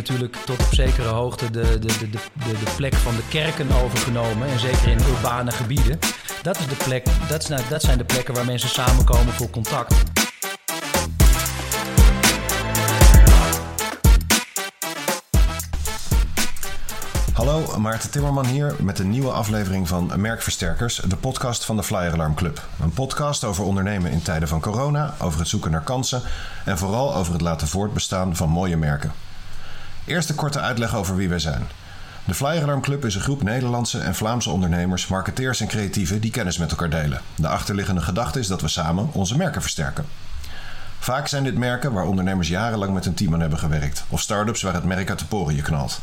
natuurlijk tot op zekere hoogte de, de, de, de, de plek van de kerken overgenomen. En zeker in urbane gebieden. Dat, is de plek, dat, nou- dat zijn de plekken waar mensen samenkomen voor contact. Hallo, Maarten Timmerman hier met een nieuwe aflevering van Merkversterkers, de podcast van de Flyer Alarm Club. Een podcast over ondernemen in tijden van corona, over het zoeken naar kansen en vooral over het laten voortbestaan van mooie merken. Eerst een korte uitleg over wie wij zijn. De Flyer Alarm Club is een groep Nederlandse en Vlaamse ondernemers, marketeers en creatieven die kennis met elkaar delen. De achterliggende gedachte is dat we samen onze merken versterken. Vaak zijn dit merken waar ondernemers jarenlang met een team aan hebben gewerkt, of start-ups waar het merk uit de poriën knalt.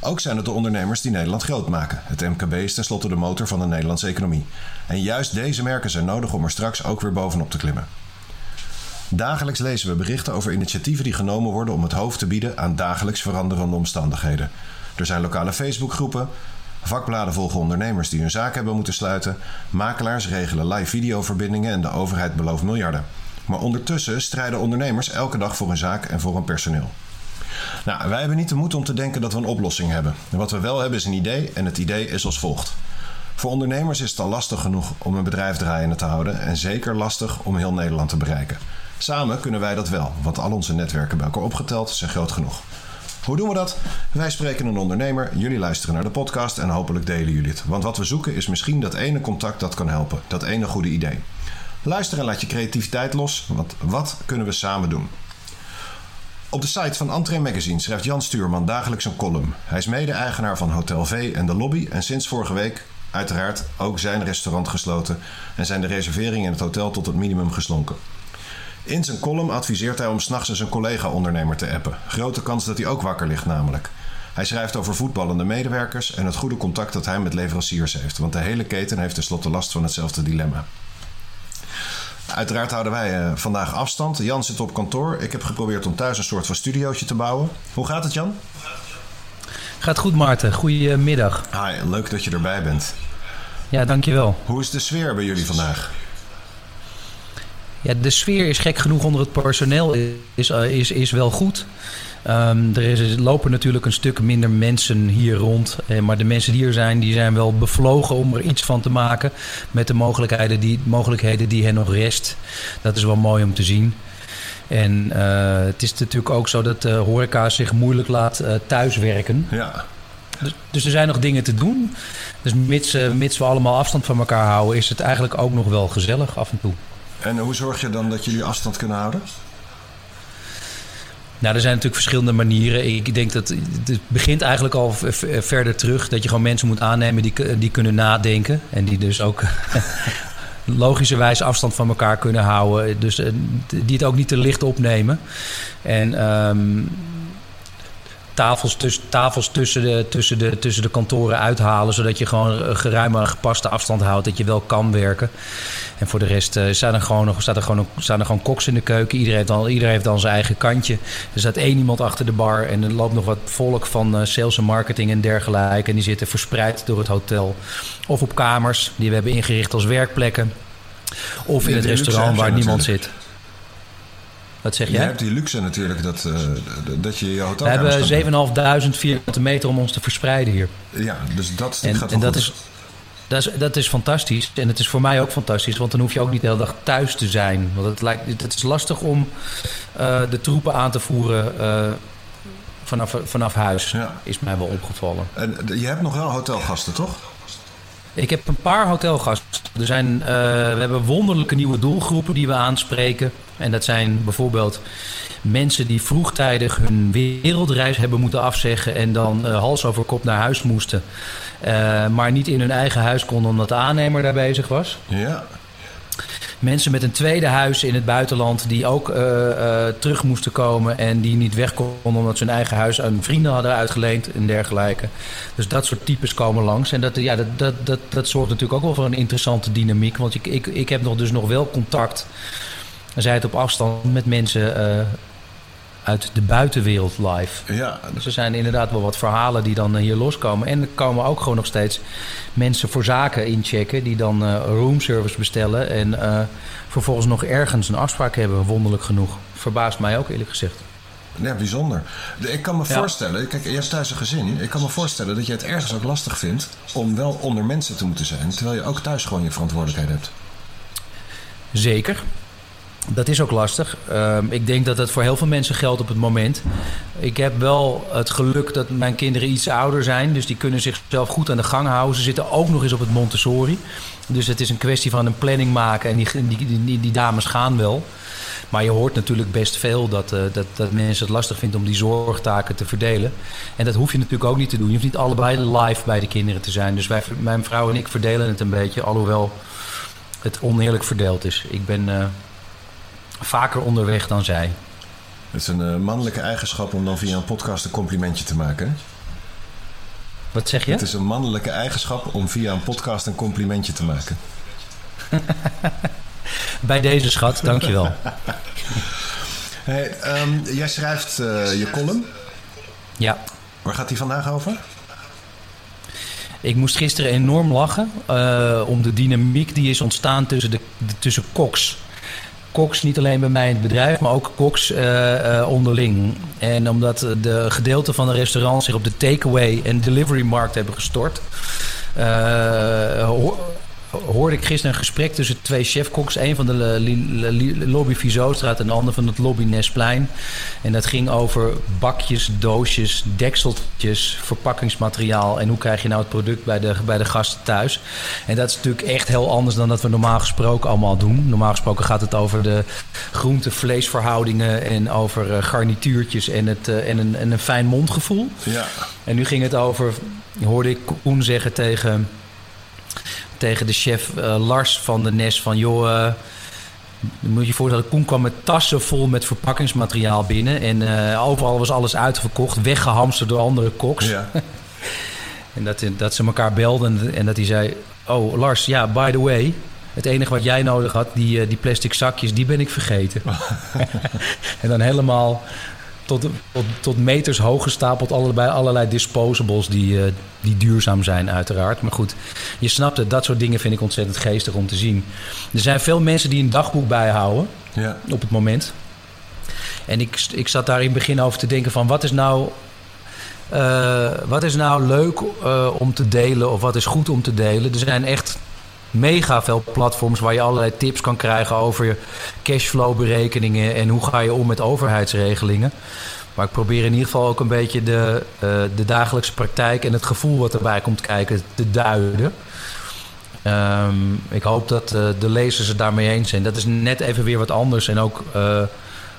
Ook zijn het de ondernemers die Nederland groot maken. Het MKB is tenslotte de motor van de Nederlandse economie. En juist deze merken zijn nodig om er straks ook weer bovenop te klimmen. Dagelijks lezen we berichten over initiatieven die genomen worden om het hoofd te bieden aan dagelijks veranderende omstandigheden. Er zijn lokale Facebookgroepen, vakbladen volgen ondernemers die hun zaak hebben moeten sluiten, makelaars regelen live videoverbindingen en de overheid belooft miljarden. Maar ondertussen strijden ondernemers elke dag voor hun zaak en voor hun personeel. Nou, wij hebben niet de moed om te denken dat we een oplossing hebben. En wat we wel hebben is een idee en het idee is als volgt. Voor ondernemers is het al lastig genoeg om een bedrijf draaiende te houden en zeker lastig om heel Nederland te bereiken. Samen kunnen wij dat wel, want al onze netwerken bij elkaar opgeteld zijn groot genoeg. Hoe doen we dat? Wij spreken een ondernemer, jullie luisteren naar de podcast en hopelijk delen jullie het. Want wat we zoeken is misschien dat ene contact dat kan helpen, dat ene goede idee. Luister en laat je creativiteit los, want wat kunnen we samen doen? Op de site van Entree Magazine schrijft Jan Stuurman dagelijks een column. Hij is mede-eigenaar van Hotel V en de Lobby en sinds vorige week uiteraard ook zijn restaurant gesloten en zijn de reserveringen in het hotel tot het minimum geslonken. In zijn column adviseert hij om s'nachts eens een collega-ondernemer te appen. Grote kans dat hij ook wakker ligt namelijk. Hij schrijft over voetballende medewerkers en het goede contact dat hij met leveranciers heeft, want de hele keten heeft tenslotte last van hetzelfde dilemma. Uiteraard houden wij uh, vandaag afstand. Jan zit op kantoor. Ik heb geprobeerd om thuis een soort van studiootje te bouwen. Hoe gaat het, Jan? Gaat goed, Maarten. Goedemiddag. Hi, leuk dat je erbij bent. Ja, dankjewel. Hoe is de sfeer bij jullie vandaag? Ja, de sfeer is gek genoeg onder het personeel is, is, is wel goed. Um, er is, lopen natuurlijk een stuk minder mensen hier rond. Eh, maar de mensen die er zijn, die zijn wel bevlogen om er iets van te maken. Met de mogelijkheden die, mogelijkheden die hen nog rest. Dat is wel mooi om te zien. En uh, het is natuurlijk ook zo dat de horeca zich moeilijk laat uh, thuiswerken. Ja. Dus, dus, er zijn nog dingen te doen. Dus mits, mits we allemaal afstand van elkaar houden, is het eigenlijk ook nog wel gezellig af en toe. En hoe zorg je dan dat jullie afstand kunnen houden? Nou, er zijn natuurlijk verschillende manieren. Ik denk dat het begint eigenlijk al verder terug. Dat je gewoon mensen moet aannemen die, die kunnen nadenken. En die dus ook logischerwijs afstand van elkaar kunnen houden. Dus die het ook niet te licht opnemen. En um, tafels, tuss, tafels tussen, de, tussen, de, tussen de kantoren uithalen. Zodat je gewoon een geruime gepaste afstand houdt. Dat je wel kan werken. En voor de rest uh, staan er gewoon, staat er gewoon, staan er gewoon koks in de keuken. Iedereen heeft, dan, iedereen heeft dan zijn eigen kantje. Er staat één iemand achter de bar. En er loopt nog wat volk van uh, sales en marketing en dergelijke. En die zitten verspreid door het hotel. Of op kamers die we hebben ingericht als werkplekken. Of in het restaurant waar niemand zit. Wat zeg je? jij? Je hebt die luxe natuurlijk dat, uh, dat je je hotel. We hebben 7.500 vierkante meter om ons te verspreiden hier. Ja, dus dat en, gaat en dat is, dat, is, dat is fantastisch. En het is voor mij ook fantastisch, want dan hoef je ook niet de hele dag thuis te zijn. Want het, lijkt, het is lastig om uh, de troepen aan te voeren. Uh, vanaf, vanaf huis, ja. is mij wel opgevallen. En je hebt nog wel hotelgasten, toch? Ik heb een paar hotelgasten. Er zijn, uh, we hebben wonderlijke nieuwe doelgroepen die we aanspreken. En dat zijn bijvoorbeeld mensen die vroegtijdig hun wereldreis hebben moeten afzeggen en dan uh, hals over kop naar huis moesten. Uh, maar niet in hun eigen huis konden omdat de aannemer daar bezig was. Ja. Mensen met een tweede huis in het buitenland die ook uh, terug moesten komen en die niet weg konden omdat ze hun eigen huis aan vrienden hadden uitgeleend en dergelijke. Dus dat soort types komen langs. En dat, ja, dat, dat, dat, dat zorgt natuurlijk ook wel voor een interessante dynamiek. Want ik, ik, ik heb nog dus nog wel contact zij het op afstand met mensen uh, uit de buitenwereld live. Ja. Dus er zijn inderdaad wel wat verhalen die dan hier loskomen. En er komen ook gewoon nog steeds mensen voor zaken inchecken... die dan uh, roomservice bestellen... en uh, vervolgens nog ergens een afspraak hebben, wonderlijk genoeg. Verbaast mij ook eerlijk gezegd. Ja, bijzonder. Ik kan me voorstellen, kijk, je hebt thuis een gezin. Ik kan me voorstellen dat je het ergens ook lastig vindt om wel onder mensen te moeten zijn. Terwijl je ook thuis gewoon je verantwoordelijkheid hebt. Zeker. Dat is ook lastig. Ehm, ik denk dat dat voor heel veel mensen geldt op het moment. Ik heb wel het geluk dat mijn kinderen iets ouder zijn. Dus die kunnen zichzelf goed aan de gang houden. Ze zitten ook nog eens op het Montessori. Dus het is een kwestie van een planning maken. En die, die, die, dames gaan wel. Maar je hoort natuurlijk best veel dat, uh, dat, dat mensen het lastig vinden om die zorgtaken te verdelen. En dat hoef je natuurlijk ook niet te doen. Je hoeft niet allebei live bij de kinderen te zijn. Dus wij, mijn vrouw en ik verdelen het een beetje. Alhoewel het oneerlijk verdeeld is. Ik ben uh, vaker onderweg dan zij. Het is een uh, mannelijke eigenschap om dan via een podcast een complimentje te maken. Wat zeg je? Het is een mannelijke eigenschap om via een podcast een complimentje te maken. Bij deze schat, dankjewel. hey, um, jij schrijft uh, je column. Ja. Waar gaat die vandaag over? Ik moest gisteren enorm lachen uh, om de dynamiek die is ontstaan tussen, de, tussen koks. Koks niet alleen bij mij in het bedrijf, maar ook koks uh, uh, onderling. En omdat de gedeelte van de restaurants zich op de takeaway en delivery markt hebben gestort, hoorde ik gisteren een gesprek tussen twee chefkoks. Een van de lobby Vizostraat en de ander van het lobby Nesplein. En dat ging over bakjes, doosjes, dekseltjes, verpakkingsmateriaal. En hoe krijg je nou het product bij de, bij de gasten thuis. En dat is natuurlijk echt heel anders dan dat we normaal gesproken allemaal doen. Normaal gesproken gaat het over de groente-vleesverhoudingen en over uh, garnituurtjes en, het, uh, en, een, en een fijn mondgevoel. Ja. En nu ging het over, hoorde ik Koen zeggen tegen tegen de chef uh, Lars van de Nes van... joh, uh, moet je voorstellen, Koen kwam met tassen vol met verpakkingsmateriaal binnen... en uh, overal was alles uitverkocht, weggehamsterd door andere koks. Ja. en dat, dat ze elkaar belden en dat hij zei... oh Lars, ja, by the way... Het enige wat jij nodig had, die, die plastic zakjes, die ben ik vergeten. en dan helemaal tot, tot, tot, meters hoog gestapeld allerlei, allerlei disposables die, uh, die duurzaam zijn uiteraard. Maar goed, je snapt het, dat soort dingen vind ik ontzettend geestig om te zien. Er zijn veel mensen die een dagboek bijhouden ja. op het moment. En ik, ik zat daar in het begin over te denken van wat is nou... Uh, wat is nou leuk uh, om te delen of wat is goed om te delen? Er zijn echt mega veel platforms waar je allerlei tips kan krijgen over cashflow berekeningen en hoe ga je om met overheidsregelingen. Maar ik probeer in ieder geval ook een beetje de, uh, de dagelijkse praktijk en het gevoel wat erbij komt kijken te duiden. Um, ik hoop dat uh, de lezers het daarmee eens zijn. Dat is net even weer wat anders en ook uh,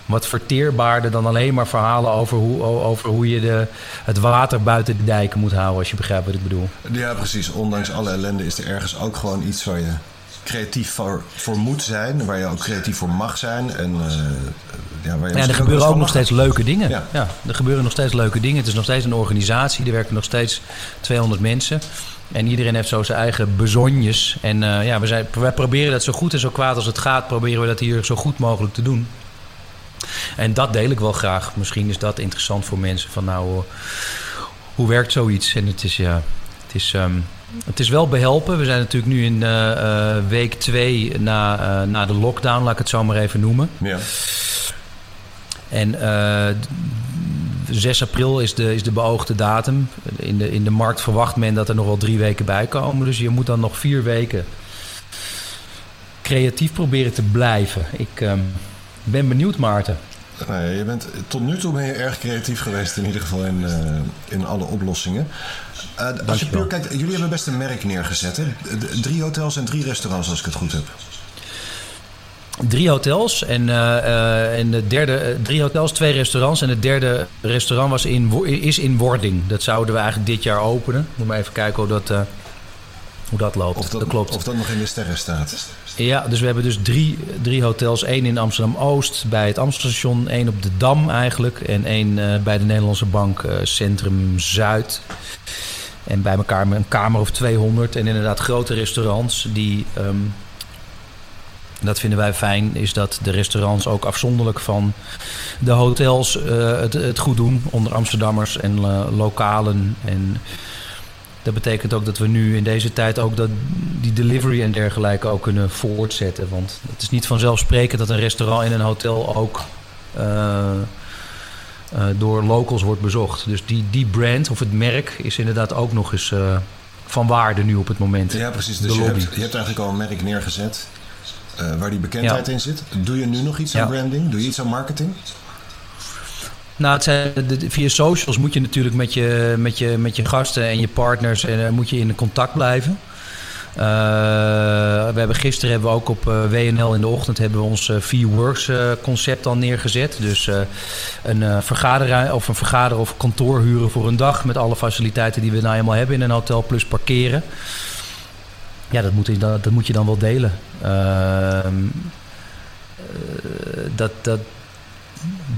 wat verteerbaarder dan alleen maar verhalen over hoe, over hoe je de, het water buiten de dijken moet houden, als je begrijpt wat ik bedoel. Ja, precies. Ondanks alle ellende is er ergens ook gewoon iets waar je creatief voor, voor moet zijn, waar je ook creatief voor mag zijn. En, uh, ja, waar je ja, er gebeuren ook nog steeds leuke dingen. Ja. ja. er gebeuren nog steeds leuke dingen. Het is nog steeds een organisatie, er werken nog steeds 200 mensen. En iedereen heeft zo zijn eigen bezonjes. En uh, ja, we zijn, wij proberen dat zo goed en zo kwaad als het gaat, proberen we dat hier zo goed mogelijk te doen. En dat deel ik wel graag. Misschien is dat interessant voor mensen. Van nou, hoe werkt zoiets? En het is ja, het is, um, het is wel behelpen. We zijn natuurlijk nu in uh, uh, week twee na, uh, na de lockdown, laat ik het zo maar even noemen. Ja. En 6 april is de, is de beoogde datum. In de, in de markt verwacht men dat er nog wel drie weken bij komen. Dus je moet dan nog vier weken creatief proberen te blijven. Ik um, ben benieuwd, Maarten. Nee, je bent, tot nu toe ben je erg creatief geweest, in ieder geval in, uh, in alle oplossingen. Uh, als je puur kijkt, jullie hebben best een merk neergezet. Hè? Drie hotels en drie restaurants, als ik het goed heb. Drie hotels en, uh, en de derde, drie hotels, twee restaurants. En het derde restaurant was in, is in wording. Dat zouden we eigenlijk dit jaar openen. Moet maar even kijken hoe dat, hoe dat loopt. Of dat, dat klopt. Of dat nog in de sterren staat. Ja, dus we hebben dus drie, drie hotels. Eén in Amsterdam-Oost bij het Amstelstation. één op de Dam eigenlijk. En één uh, bij de Nederlandse Bank uh, Centrum Zuid. En bij elkaar een kamer of 200. En inderdaad grote restaurants die... Um, dat vinden wij fijn, is dat de restaurants ook afzonderlijk van de hotels uh, het, het, goed doen. Onder Amsterdammers en lokalen en dat betekent ook dat we nu in deze tijd ook dat die delivery en dergelijke ook kunnen voortzetten. Want het is niet vanzelfsprekend dat een restaurant in een hotel ook, uh, door locals wordt bezocht. Dus die, die brand of het merk is inderdaad ook nog eens van waarde nu op het moment. Ja, precies. Dus je hebt, je hebt, eigenlijk al een merk neergezet waar die bekendheid in zit. Doe je nu nog iets aan branding? Doe je iets aan marketing? Nou, het zijn, via socials moet je natuurlijk met je, met je, met je gasten en je partners en, uh, moet je in contact blijven. Uh, we hebben gisteren hebben we ook op uh, WNL in de ochtend hebben we ons V-Works concept al neergezet. Dus een vergader of een vergader of kantoor huren voor een dag met alle faciliteiten die we nou eenmaal hebben in een hotel plus parkeren. Ja, dat moet, dat, dat moet je dan wel delen. Ehm, dat, dat,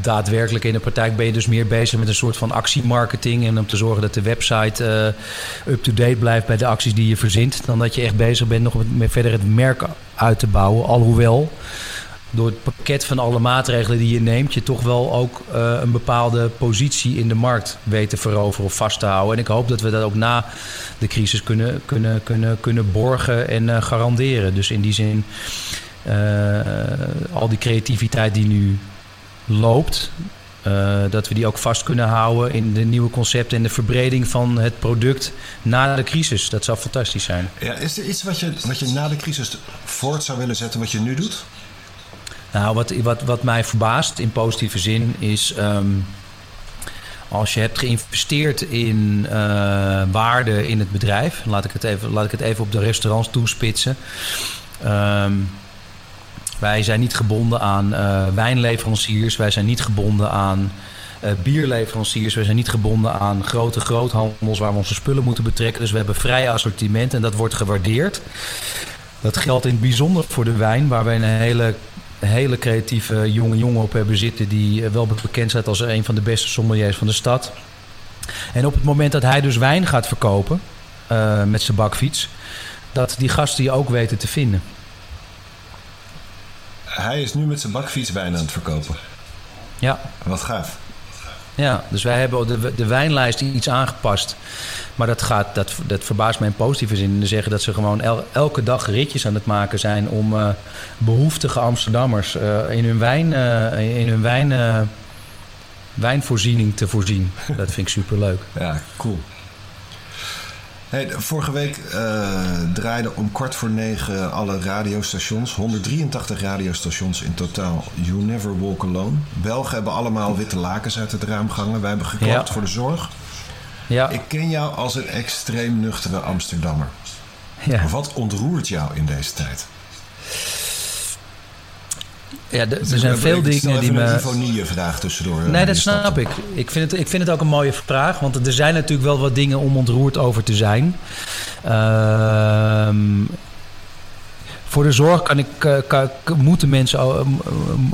daadwerkelijk in de praktijk ben je dus meer bezig met een soort van actiemarketing. En om te zorgen dat de website uh, up-to-date blijft bij de acties die je verzint. Dan dat je echt bezig bent nog met, verder het merk uit te bouwen. Alhoewel door het pakket van alle maatregelen die je neemt, je toch wel ook uh, een bepaalde positie in de markt weet te veroveren of vast te houden. En ik hoop dat we dat ook na de crisis kunnen, kunnen, kunnen, kunnen borgen en uh, garanderen. Dus in die zin, al die creativiteit die nu loopt. Uh, dat we die ook vast kunnen houden in de nieuwe concepten en de verbreding van het product na de crisis. Dat zou fantastisch zijn. Ja, is er iets wat je, wat je na de crisis voort zou willen zetten wat je nu doet? Nou, wat, wat, wat mij verbaast in positieve zin is. Um, als je hebt geïnvesteerd in uh, waarde in het bedrijf, laat ik het even, laat ik het even op de restaurants toespitsen. Um, wij zijn niet gebonden aan uh, wijnleveranciers. Wij zijn niet gebonden aan uh, bierleveranciers. Wij zijn niet gebonden aan grote groothandels waar we onze spullen moeten betrekken. Dus we hebben vrij assortiment en dat wordt gewaardeerd. Dat geldt in het bijzonder voor de wijn, waar wij een hele, hele creatieve jonge jongen op hebben zitten. Die eh, wel bekend staat als een van de beste sommeliers van de stad. En op het moment dat hij dus wijn gaat verkopen met zijn bakfiets, dat die gasten die ook weten te vinden hij is nu met zijn bakfiets wijn aan het verkopen. Ja. Wat gaaf. Ja, dus wij hebben de, de wijnlijst iets aangepast. Maar dat, gaat, dat, dat verbaast mij in positieve zin. Te zeggen dat ze gewoon elke dag ritjes aan het maken zijn om uh, behoeftige Amsterdammers uh, in hun, wijn, uh, in hun wijn, wijnvoorziening te voorzien. Dat vind ik superleuk. Ja, cool. Hey, vorige week uh, draaiden om kwart voor negen alle radiostations. 183 radiostations in totaal. You Never Walk Alone. Belgen hebben allemaal witte lakens uit het raam gehangen. Wij hebben geklapt voor de zorg. Ja. Ik ken jou als een extreem nuchtere Amsterdammer. Ja. Wat ontroert jou in deze tijd? Ja, er zijn veel dingen die me. een vraag tussendoor. Eh, nee, dat snap ik. Ik vind, het, ik vind het ook een mooie vraag. Want er zijn natuurlijk wel wat dingen om ontroerd over te zijn. Ehm, voor de zorg kan ik, eh, kan, moeten mensen,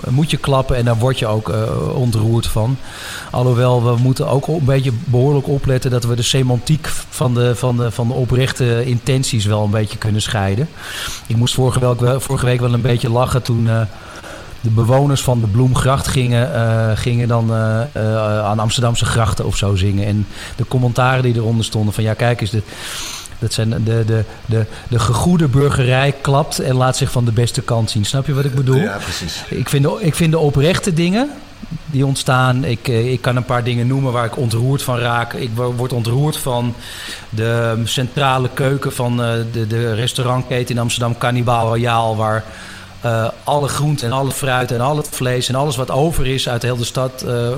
moet je klappen en daar word je ook uh, ontroerd van. Alhoewel, we moeten ook een beetje behoorlijk opletten dat we de semantiek van de, van de, van de oprechte intenties wel een beetje kunnen scheiden. Ik moest vorige week, vorige week wel een beetje lachen toen de bewoners van de Bloemgracht gingen, uh, gingen dan uh, uh, aan Amsterdamse grachten of zo zingen. En de commentaren die eronder stonden van ja, kijk eens, de, dat zijn de, de, de, de gegoede burgerij klapt en laat zich van de beste kant zien. Snap je wat ik bedoel? Ja, precies. Ik vind, de, ik vind de oprechte dingen die ontstaan. Ik, ik kan een paar dingen noemen waar ik ontroerd van raak. Ik word ontroerd van de centrale keuken van de, de restaurantketen in Amsterdam, Cannibal Royal, waar uh, alle groenten en alle fruit en al het vlees en alles wat over is uit heel de stad uh,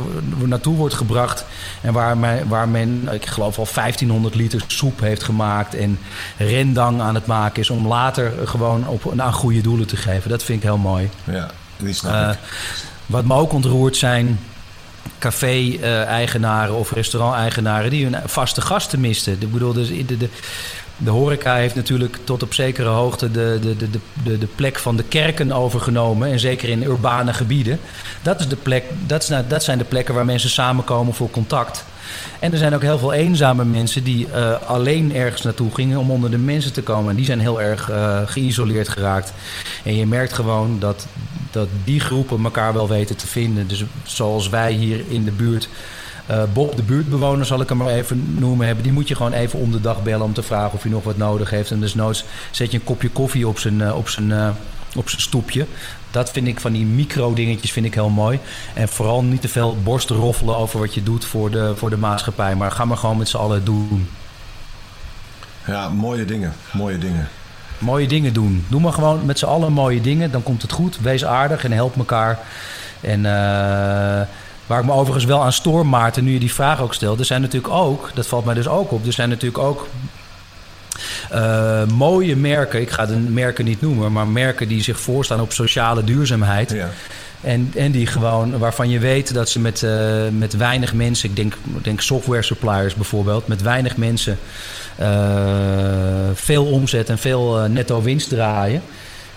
naartoe wordt gebracht. En waar men, waar men, ik geloof al 1500 liter soep heeft gemaakt en rendang aan het maken is om later gewoon op, aan goede doelen te geven. Dat vind ik heel mooi. Ja, die snap uh, Wat me ook ontroert zijn café-eigenaren of restaurant-eigenaren die hun vaste gasten misten. Ik bedoel, dus de, de, de horeca heeft natuurlijk tot op zekere hoogte de, de, de, de, de plek van de kerken overgenomen. En zeker in urbane gebieden. Dat, is de plek, dat, is, nou, dat zijn de plekken waar mensen samenkomen voor contact. En er zijn ook heel veel eenzame mensen die uh, alleen ergens naartoe gingen om onder de mensen te komen. En die zijn heel erg uh, geïsoleerd geraakt. En je merkt gewoon dat, dat die groepen elkaar wel weten te vinden. Dus zoals wij hier in de buurt Bob, de buurtbewoner zal ik hem maar even noemen hebben. Die moet je gewoon even om de dag bellen om te vragen of hij nog wat nodig heeft. En desnoods zet je een kopje koffie op zijn, op zijn, op zijn stoepje. Dat vind ik van die micro-dingetjes vind ik heel mooi. En vooral niet te veel borsten roffelen over wat je doet voor de, voor de maatschappij. Maar ga maar gewoon met z'n allen doen. Ja, mooie dingen. Mooie dingen. Mooie dingen doen. Doe maar gewoon met z'n allen mooie dingen. Dan komt het goed. Wees aardig en help elkaar. En waar ik me overigens wel aan stoor, Maarten, nu je die vraag ook stelt. Er zijn natuurlijk ook, dat valt mij dus ook op. Er zijn natuurlijk ook uh, mooie merken, ik ga de merken niet noemen, maar merken die zich voorstaan op sociale duurzaamheid. Ja. En, en die gewoon, waarvan je weet dat ze met, uh, met weinig mensen, ik denk, denk software suppliers bijvoorbeeld, met weinig mensen uh, veel omzet en veel netto winst draaien.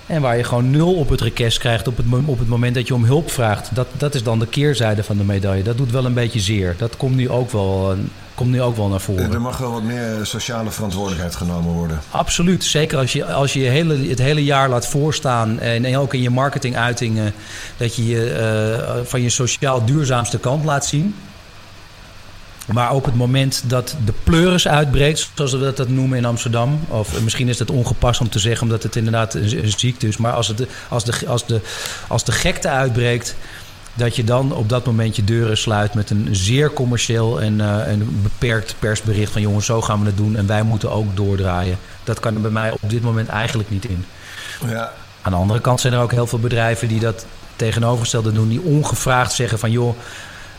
En waar je gewoon nul op het request krijgt op het, op het moment dat je om hulp vraagt. Dat, dat is dan de keerzijde van de medaille. Dat doet wel een beetje zeer. Dat komt nu ook wel komt nu ook wel naar voren. Er mag wel wat meer sociale verantwoordelijkheid genomen worden. Absoluut. Zeker als je als je hele, het hele jaar laat voorstaan. En, ook in je marketinguitingen. dat je je uh, van je sociaal duurzaamste kant laat zien. Maar op het moment dat de pleuris uitbreekt, zoals we dat noemen in Amsterdam. Of misschien is dat ongepast om te zeggen, omdat het inderdaad een, ziekte is. Maar als, het, als, de, als, de, als de gekte uitbreekt dat je dan op dat moment je deuren sluit met een zeer commercieel en, uh, en beperkt persbericht van jongens, zo gaan we het doen en wij moeten ook doordraaien. Dat kan er bij mij op dit moment eigenlijk niet in. Ja. Aan de andere kant zijn er ook heel veel bedrijven die dat tegenovergestelde doen, die ongevraagd zeggen van joh,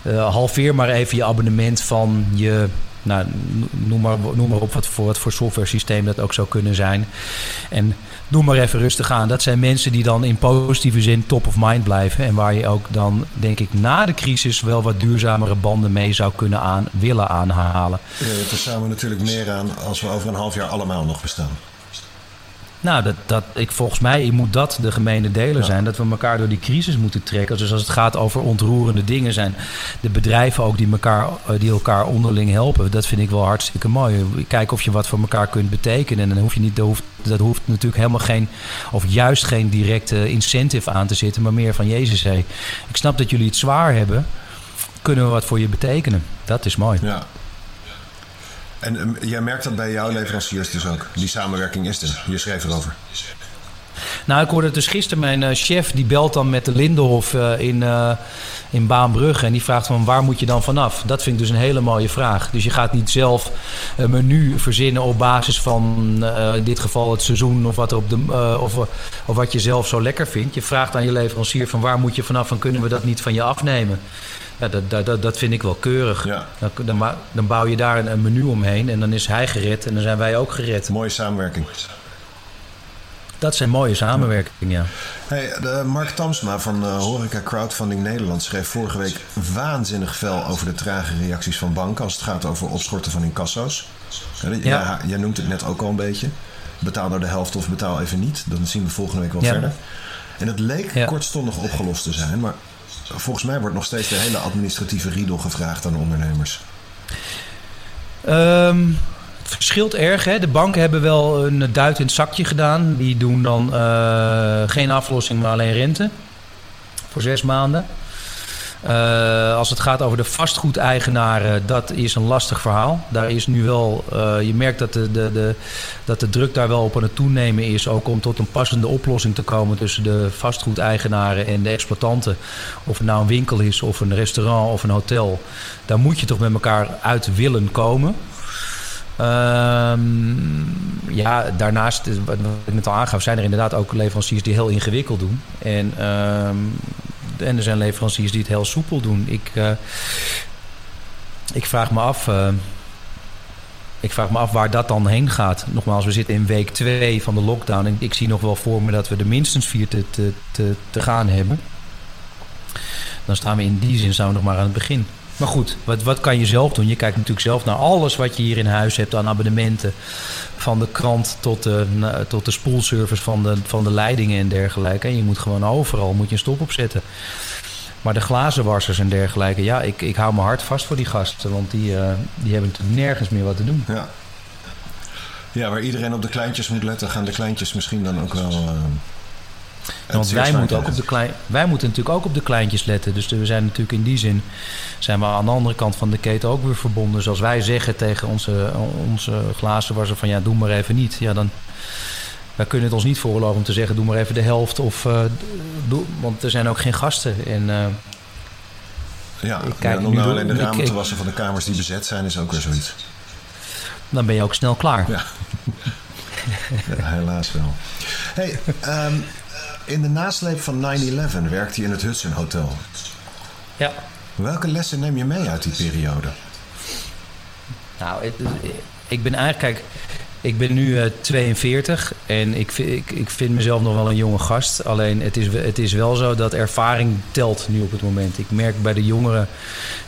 uh, halveer maar even je abonnement van je nou, noem, maar, noem maar op wat voor, wat voor software systeem dat ook zou kunnen zijn. En doe maar even rustig aan. Dat zijn mensen die dan in positieve zin top of mind blijven. En waar je ook dan, denk ik, na de crisis wel wat duurzamere banden mee zou kunnen aan, willen aanhalen. Ja, er samen natuurlijk meer aan als we over een half jaar allemaal nog bestaan. Nou, dat, dat, ik, volgens mij moet dat de gemene delen zijn. Dat we elkaar door die crisis moeten trekken. Dus als het gaat over ontroerende dingen zijn de bedrijven ook die elkaar, eh, die elkaar onderling helpen. Dat vind ik wel hartstikke mooi. Kijken of je wat voor elkaar kunt betekenen. En dan hoef je niet, dat hoeft, dat hoeft natuurlijk helemaal geen, of juist geen directe incentive aan te zitten. Maar meer van Jezus, hé, ik snap dat jullie het zwaar hebben. Kunnen we wat voor je betekenen? Dat is mooi. Ja, en um, jij merkt dat bij jouw leveranciers dus ook. Die samenwerking is er. Je schreef erover. Nou, ik hoorde dus gisteren mijn uh, chef, die belt dan met de Lindenhof uh, in, uh, in Baanbrugge. En die vraagt van waar moet je dan vanaf? Dat vind ik dus een hele mooie vraag. Dus je gaat niet zelf een menu verzinnen op basis van in dit geval het seizoen of wat, op de, of, of wat je zelf zo lekker vindt. Je vraagt aan je leverancier van waar moet je vanaf en kunnen we dat niet van je afnemen? Ja, dat, dat, dat vind ik wel keurig. Ja. Dan, dan, bouw je daar een, menu omheen en dan is hij gered en dan zijn wij ook gered. Mooie samenwerking. Dat zijn mooie samenwerkingen, ja. Hey, de Mark Tamsma van uh, Horeca Crowdfunding Nederland schreef vorige week waanzinnig fel over de trage reacties van banken als het gaat over opschorten van incasso's. Ja. ja. jij noemt het net ook al een beetje. Betaal nou de helft of betaal even niet. Dan zien we volgende week wel verder. En het leek kortstondig opgelost te zijn, maar Volgens mij wordt nog steeds de hele administratieve riedel gevraagd aan ondernemers. Um, het verschilt erg. Hè? De banken hebben wel een duit in het zakje gedaan. Die doen dan uh, geen aflossing, maar alleen rente. Voor zes maanden. Uh, als het gaat over de vastgoedeigenaren, dat is een lastig verhaal. Daar is nu wel, uh, je merkt dat de, de, de, dat de druk daar wel op aan het toenemen is. Ook om tot een passende oplossing te komen tussen de vastgoedeigenaren en de exploitanten. Of het nou een winkel is, of een restaurant of een hotel. Daar moet je toch met elkaar uit willen komen. Um, ja, daarnaast, wat ik net al aangaf, zijn er inderdaad ook leveranciers die heel ingewikkeld doen. En um, en er zijn leveranciers die het heel soepel doen. Ik, uh, ik vraag me af. Uh, ik vraag me af waar dat dan heen gaat. Nogmaals, we zitten in week 2 van de lockdown. En ik zie nog wel voor me dat we er minstens vier te, te, te, te gaan hebben. Dan staan we in die zin we nog maar aan het begin. Maar goed, wat, wat kan je zelf doen? Je kijkt natuurlijk zelf naar alles wat je hier in huis hebt aan abonnementen. Van de krant tot de, tot de spoelservice van de, van de leidingen en dergelijke. En je moet gewoon overal moet je een stop opzetten. Maar de glazenwassers en dergelijke, ja, ik, ik hou me hard vast voor die gasten. Want die, uh, die hebben natuurlijk nergens meer wat te doen. Ja. ja, waar iedereen op de kleintjes moet letten, gaan de kleintjes misschien dan ook wel uh, Want wij moeten, ook op de klein, wij moeten natuurlijk ook op de kleintjes letten. Dus we zijn natuurlijk in die zin zijn we aan de andere kant van de keten ook weer verbonden. Dus als wij zeggen tegen onze, onze glazenwasser van ja, doe maar even niet. Ja, dan wij kunnen het ons niet veroorloven om te zeggen doe maar even de helft. Of, uh, doe, want er zijn ook geen gasten. En, uh, ja, ik kijk om nou alleen de ramen te wassen van de kamers die bezet zijn is ook weer zoiets. Dan ben je ook snel klaar. Ja, ja helaas wel. Hey, um, in de nasleep van 9-11 werkte je in het Hudson Hotel. Ja. Welke lessen neem je mee uit die periode? Nou, ik, ik ben eigenlijk... Kijk, ik ben nu uh, 42 en ik, ik, ik vind mezelf nog wel een jonge gast. Alleen het is, het is wel zo dat ervaring telt nu op het moment. Ik merk bij de jongere,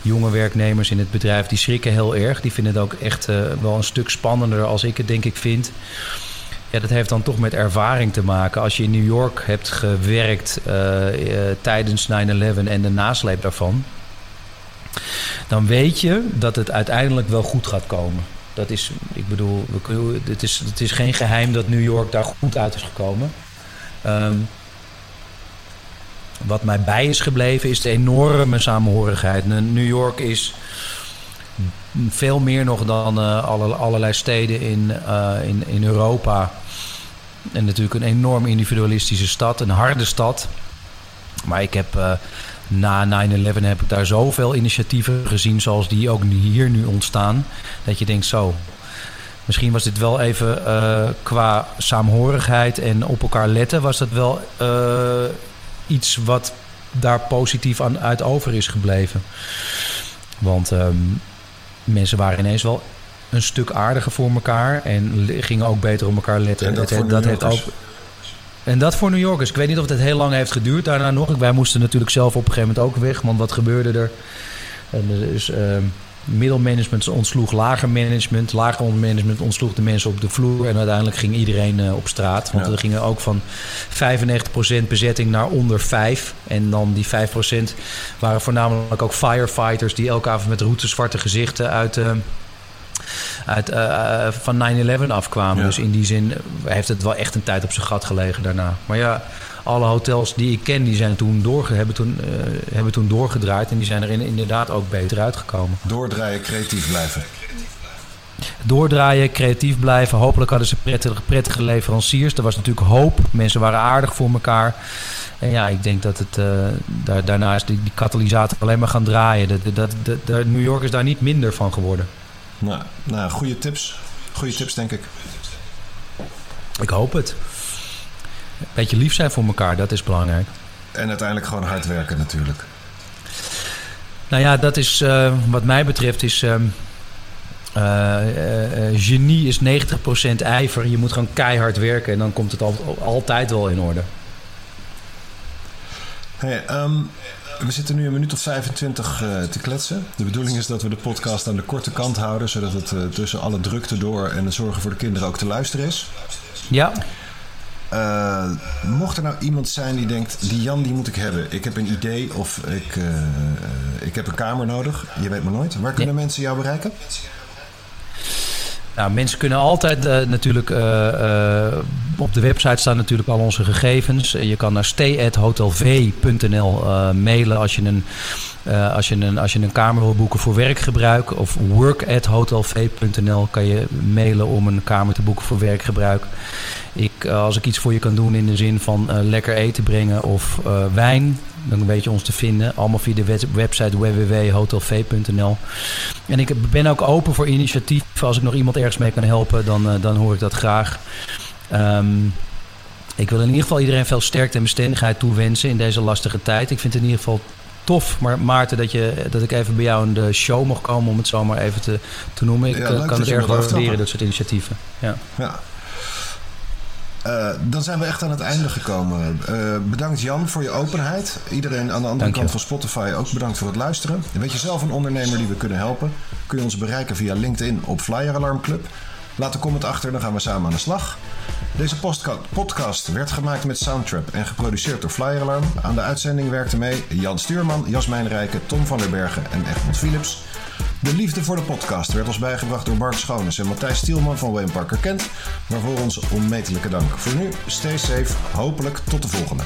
jonge werknemers in het bedrijf, die schrikken heel erg. Die vinden het ook echt uh, wel een stuk spannender als ik het denk ik vind. Ja, dat heeft dan toch met ervaring te maken. Als je in New York hebt gewerkt uh, uh, tijdens 9-11 en de nasleep daarvan, dan weet je dat het uiteindelijk wel goed gaat komen. Dat is, ik bedoel, het is, het is geen geheim dat New York daar goed uit is gekomen. Um, wat mij bij is gebleven is de enorme samenhorigheid. New York is veel meer nog dan alle, allerlei steden in, uh, in, in Europa. En natuurlijk een enorm individualistische stad, een harde stad. Maar ik heb uh, na 9-11 heb ik daar zoveel initiatieven gezien zoals die ook hier nu ontstaan. Dat je denkt zo, misschien was dit wel even qua saamhorigheid en op elkaar letten... was dat wel iets wat daar positief aan uit over is gebleven. Want um, mensen waren ineens wel een stuk aardiger voor elkaar en gingen ook beter op elkaar letten. En dat, dat heeft ook. En dat voor New Yorkers. Ik weet niet of het heel lang heeft geduurd daarna nog. Wij moesten natuurlijk zelf op een gegeven moment ook weg. Want wat gebeurde er? En dus, middelmanagement ontsloeg lager management. Lager management ontsloeg de mensen op de vloer. En uiteindelijk ging iedereen uh, op straat. Want ja. we gingen ook van 95% bezetting naar onder 5. En dan die 5% waren voornamelijk ook firefighters... die elke avond met route zwarte gezichten uit... Uh, uit, uh, van 9-11 afkwamen. Ja. Dus in die zin heeft het wel echt een tijd op zijn gat gelegen daarna. Maar ja, alle hotels die ik ken, die zijn toen doorge, hebben, toen, uh, hebben toen doorgedraaid. En die zijn er in, inderdaad ook beter uitgekomen. Doordraaien, creatief blijven. Doordraaien, creatief blijven. Hopelijk hadden ze prettige, prettige leveranciers. Er was natuurlijk hoop. Mensen waren aardig voor elkaar. En ja, ik denk dat het uh, daar, daarna is die, die, katalysator alleen maar gaan draaien. Dat, dat, dat, dat, New York is daar niet minder van geworden. Nou, nou goede tips. Goede tips, denk ik. Ik hoop het. Een beetje lief zijn voor elkaar, dat is belangrijk. En uiteindelijk gewoon hard werken natuurlijk. Nou ja, dat is uh, wat mij betreft is... Uh, uh, genie is 90% ijver. Je moet gewoon keihard werken en dan komt het al, altijd wel in orde. Hey, um, we zitten nu een minuut of 25 uh, te kletsen. De bedoeling is dat we de podcast aan de korte kant houden, zodat het uh, tussen alle drukte door en de zorgen voor de kinderen ook te luisteren is. Ja. Uh, mocht er nou iemand zijn die denkt, die Jan die moet ik hebben. Ik heb een idee of ik, ik heb een kamer nodig. Je weet maar nooit. Waar kunnen ja. mensen jou bereiken? Nou, mensen kunnen altijd uh, natuurlijk... Uh, uh, op de website staan natuurlijk al onze gegevens. Je kan naar stay@hotelv.nl mailen als je een... als, je een, als je een kamer wil boeken voor werkgebruik of work@hotelv.nl kan je mailen om een kamer te boeken voor werkgebruik. Ik, als ik iets voor je kan doen in de zin van lekker eten brengen of wijn, dan weet je ons te vinden. Allemaal via de website www.hotelv.nl. En ik ben ook open voor initiatief. Als ik nog iemand ergens mee kan helpen, dan, uh, dan hoor ik dat graag. Um, ik wil in ieder geval iedereen veel sterkte en bestendigheid toewensen in deze lastige tijd. Ik vind het in ieder geval tof, maar Maarten, dat, je, dat ik even bij jou in de show mag komen, om het zo maar even te, te noemen. Ik ja, uh, kan het erg waarderen, dat soort initiatieven. Ja. ja. Uh, dan zijn we echt aan het einde gekomen. Uh, bedankt Jan voor je openheid. Iedereen aan de andere kant van Spotify ook bedankt voor het luisteren. Weet je zelf een ondernemer die we kunnen helpen? Kun je ons bereiken via LinkedIn op Flyer Alarm Club. Laat een comment achter, dan gaan we samen aan de slag. Deze podcast werd gemaakt met Soundtrap en geproduceerd door Flyer Alarm. Aan de uitzending werkten mee Jan Stuurman, Jasmijn Rijken, Tom van der Bergen en Egmond Philips. De liefde voor de podcast werd ons bijgebracht door Mark Schoones en Matthijs Stielman van Wayne Parker Kent. Waarvoor ons onmetelijke dank. Voor nu, stay safe. Hopelijk tot de volgende.